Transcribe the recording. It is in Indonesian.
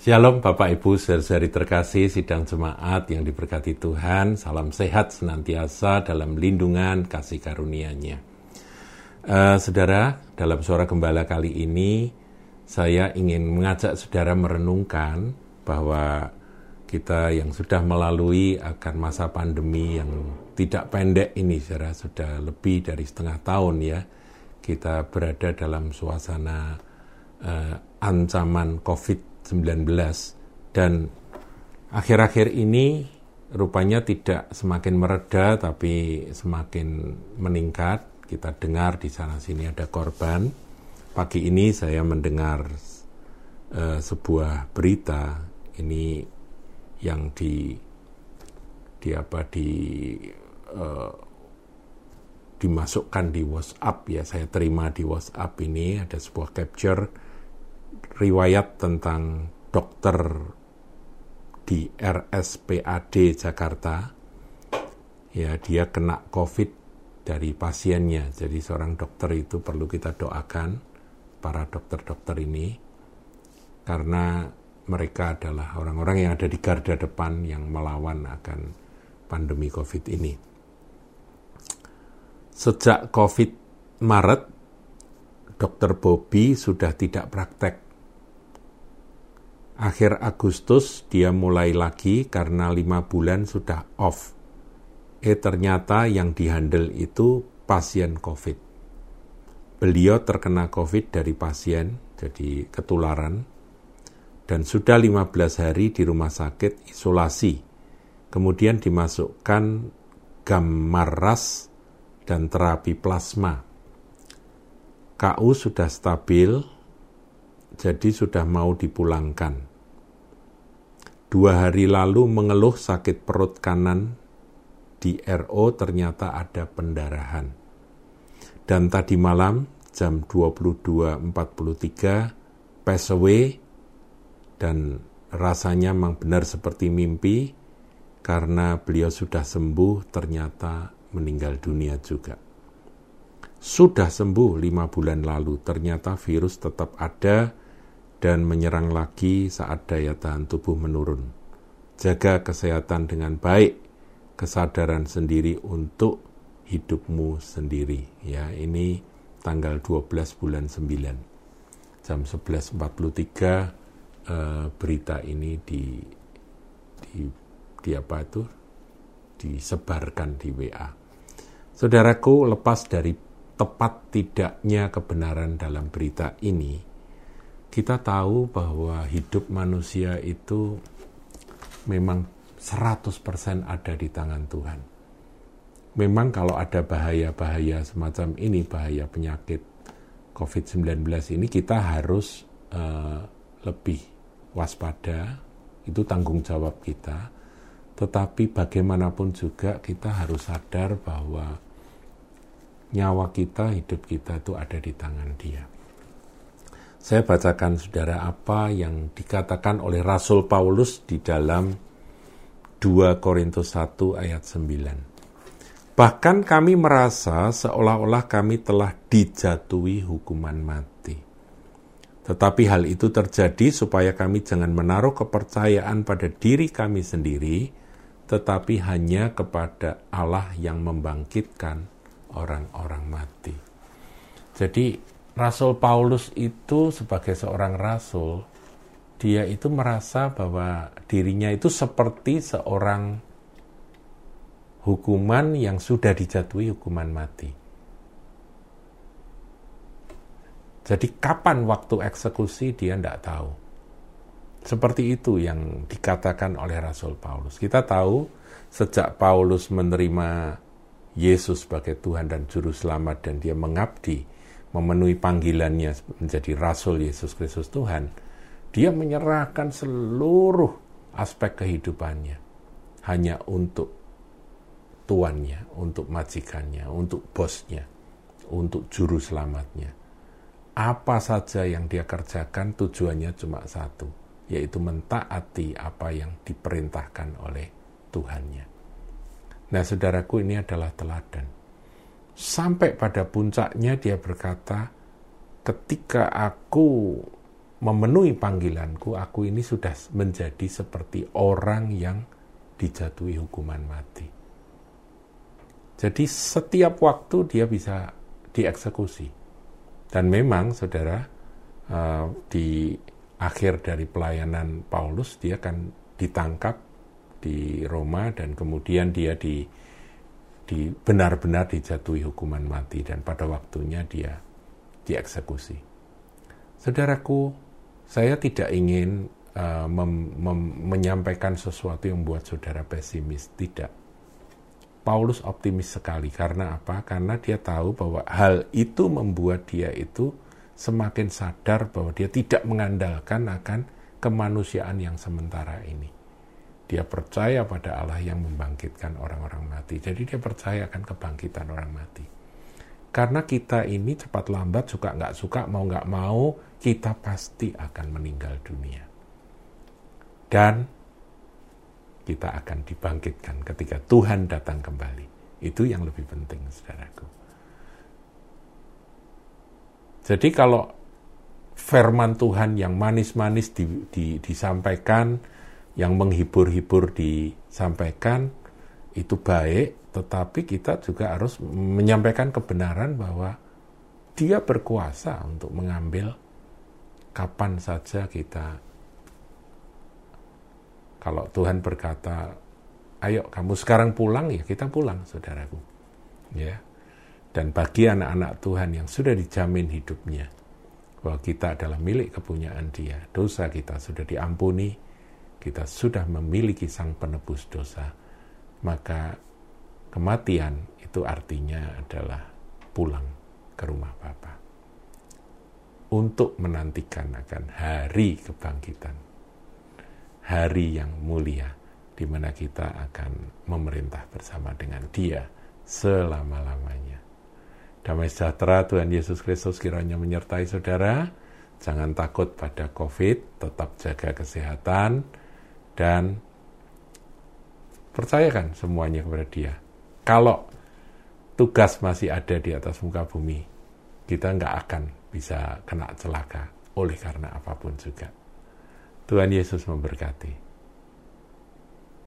Shalom Bapak Ibu, saudari terkasih, sidang jemaat yang diberkati Tuhan, salam sehat senantiasa dalam lindungan kasih karunia-Nya. Uh, saudara, dalam suara gembala kali ini, saya ingin mengajak saudara merenungkan bahwa kita yang sudah melalui akan masa pandemi yang tidak pendek ini, saudara, sudah lebih dari setengah tahun ya, kita berada dalam suasana uh, ancaman COVID 19 dan akhir-akhir ini rupanya tidak semakin mereda tapi semakin meningkat. Kita dengar di sana sini ada korban. Pagi ini saya mendengar uh, sebuah berita ini yang di di apa di uh, dimasukkan di WhatsApp ya saya terima di WhatsApp ini ada sebuah capture riwayat tentang dokter di RSPAD Jakarta. Ya, dia kena COVID dari pasiennya. Jadi seorang dokter itu perlu kita doakan para dokter-dokter ini karena mereka adalah orang-orang yang ada di garda depan yang melawan akan pandemi COVID ini. Sejak COVID Maret, Dokter Bobby sudah tidak praktek akhir Agustus dia mulai lagi karena lima bulan sudah off. Eh ternyata yang dihandle itu pasien COVID. Beliau terkena COVID dari pasien, jadi ketularan, dan sudah 15 hari di rumah sakit isolasi. Kemudian dimasukkan gamma ras dan terapi plasma. KU sudah stabil, jadi sudah mau dipulangkan dua hari lalu mengeluh sakit perut kanan di RO ternyata ada pendarahan. Dan tadi malam jam 22.43 pass away dan rasanya memang benar seperti mimpi karena beliau sudah sembuh ternyata meninggal dunia juga. Sudah sembuh lima bulan lalu, ternyata virus tetap ada dan menyerang lagi saat daya tahan tubuh menurun. Jaga kesehatan dengan baik, kesadaran sendiri untuk hidupmu sendiri. Ya, ini tanggal 12 bulan 9. Jam 11.43 eh, berita ini di di di apa itu disebarkan di WA. Saudaraku, lepas dari tepat tidaknya kebenaran dalam berita ini, kita tahu bahwa hidup manusia itu memang 100% ada di tangan Tuhan. Memang kalau ada bahaya-bahaya semacam ini, bahaya penyakit COVID-19 ini kita harus uh, lebih waspada, itu tanggung jawab kita. Tetapi bagaimanapun juga kita harus sadar bahwa nyawa kita, hidup kita itu ada di tangan Dia. Saya bacakan saudara apa yang dikatakan oleh Rasul Paulus di dalam 2 Korintus 1 ayat 9. Bahkan kami merasa seolah-olah kami telah dijatuhi hukuman mati. Tetapi hal itu terjadi supaya kami jangan menaruh kepercayaan pada diri kami sendiri, tetapi hanya kepada Allah yang membangkitkan orang-orang mati. Jadi Rasul Paulus itu sebagai seorang rasul, dia itu merasa bahwa dirinya itu seperti seorang hukuman yang sudah dijatuhi hukuman mati. Jadi kapan waktu eksekusi dia tidak tahu. Seperti itu yang dikatakan oleh Rasul Paulus. Kita tahu sejak Paulus menerima Yesus sebagai Tuhan dan Juru Selamat dan dia mengabdi memenuhi panggilannya menjadi Rasul Yesus Kristus Tuhan, dia menyerahkan seluruh aspek kehidupannya hanya untuk tuannya, untuk majikannya, untuk bosnya, untuk juru selamatnya. Apa saja yang dia kerjakan tujuannya cuma satu, yaitu mentaati apa yang diperintahkan oleh Tuhannya. Nah, saudaraku, ini adalah teladan Sampai pada puncaknya dia berkata, ketika aku memenuhi panggilanku, aku ini sudah menjadi seperti orang yang dijatuhi hukuman mati. Jadi setiap waktu dia bisa dieksekusi. Dan memang saudara, uh, di akhir dari pelayanan Paulus, dia akan ditangkap di Roma dan kemudian dia di, di benar-benar dijatuhi hukuman mati dan pada waktunya dia dieksekusi. Saudaraku, saya tidak ingin uh, mem, mem, menyampaikan sesuatu yang membuat saudara pesimis, tidak Paulus optimis sekali karena apa? Karena dia tahu bahwa hal itu membuat dia itu semakin sadar bahwa dia tidak mengandalkan akan kemanusiaan yang sementara ini. Dia percaya pada Allah yang membangkitkan orang-orang mati. Jadi dia percaya akan kebangkitan orang mati. Karena kita ini cepat lambat suka nggak suka mau nggak mau kita pasti akan meninggal dunia. Dan kita akan dibangkitkan ketika Tuhan datang kembali. Itu yang lebih penting, saudaraku. Jadi kalau firman Tuhan yang manis-manis di, di, disampaikan, yang menghibur-hibur disampaikan, itu baik, tetapi kita juga harus menyampaikan kebenaran bahwa dia berkuasa untuk mengambil kapan saja kita kalau Tuhan berkata, ayo kamu sekarang pulang, ya kita pulang, saudaraku. Ya. Dan bagi anak-anak Tuhan yang sudah dijamin hidupnya, bahwa kita adalah milik kepunyaan dia, dosa kita sudah diampuni, kita sudah memiliki sang penebus dosa, maka kematian itu artinya adalah pulang ke rumah Bapa untuk menantikan akan hari kebangkitan hari yang mulia di mana kita akan memerintah bersama dengan Dia selama-lamanya. Damai sejahtera Tuhan Yesus Kristus kiranya menyertai saudara. Jangan takut pada COVID, tetap jaga kesehatan dan percayakan semuanya kepada Dia. Kalau tugas masih ada di atas muka bumi, kita nggak akan bisa kena celaka oleh karena apa pun juga. Tuhan Yesus memberkati.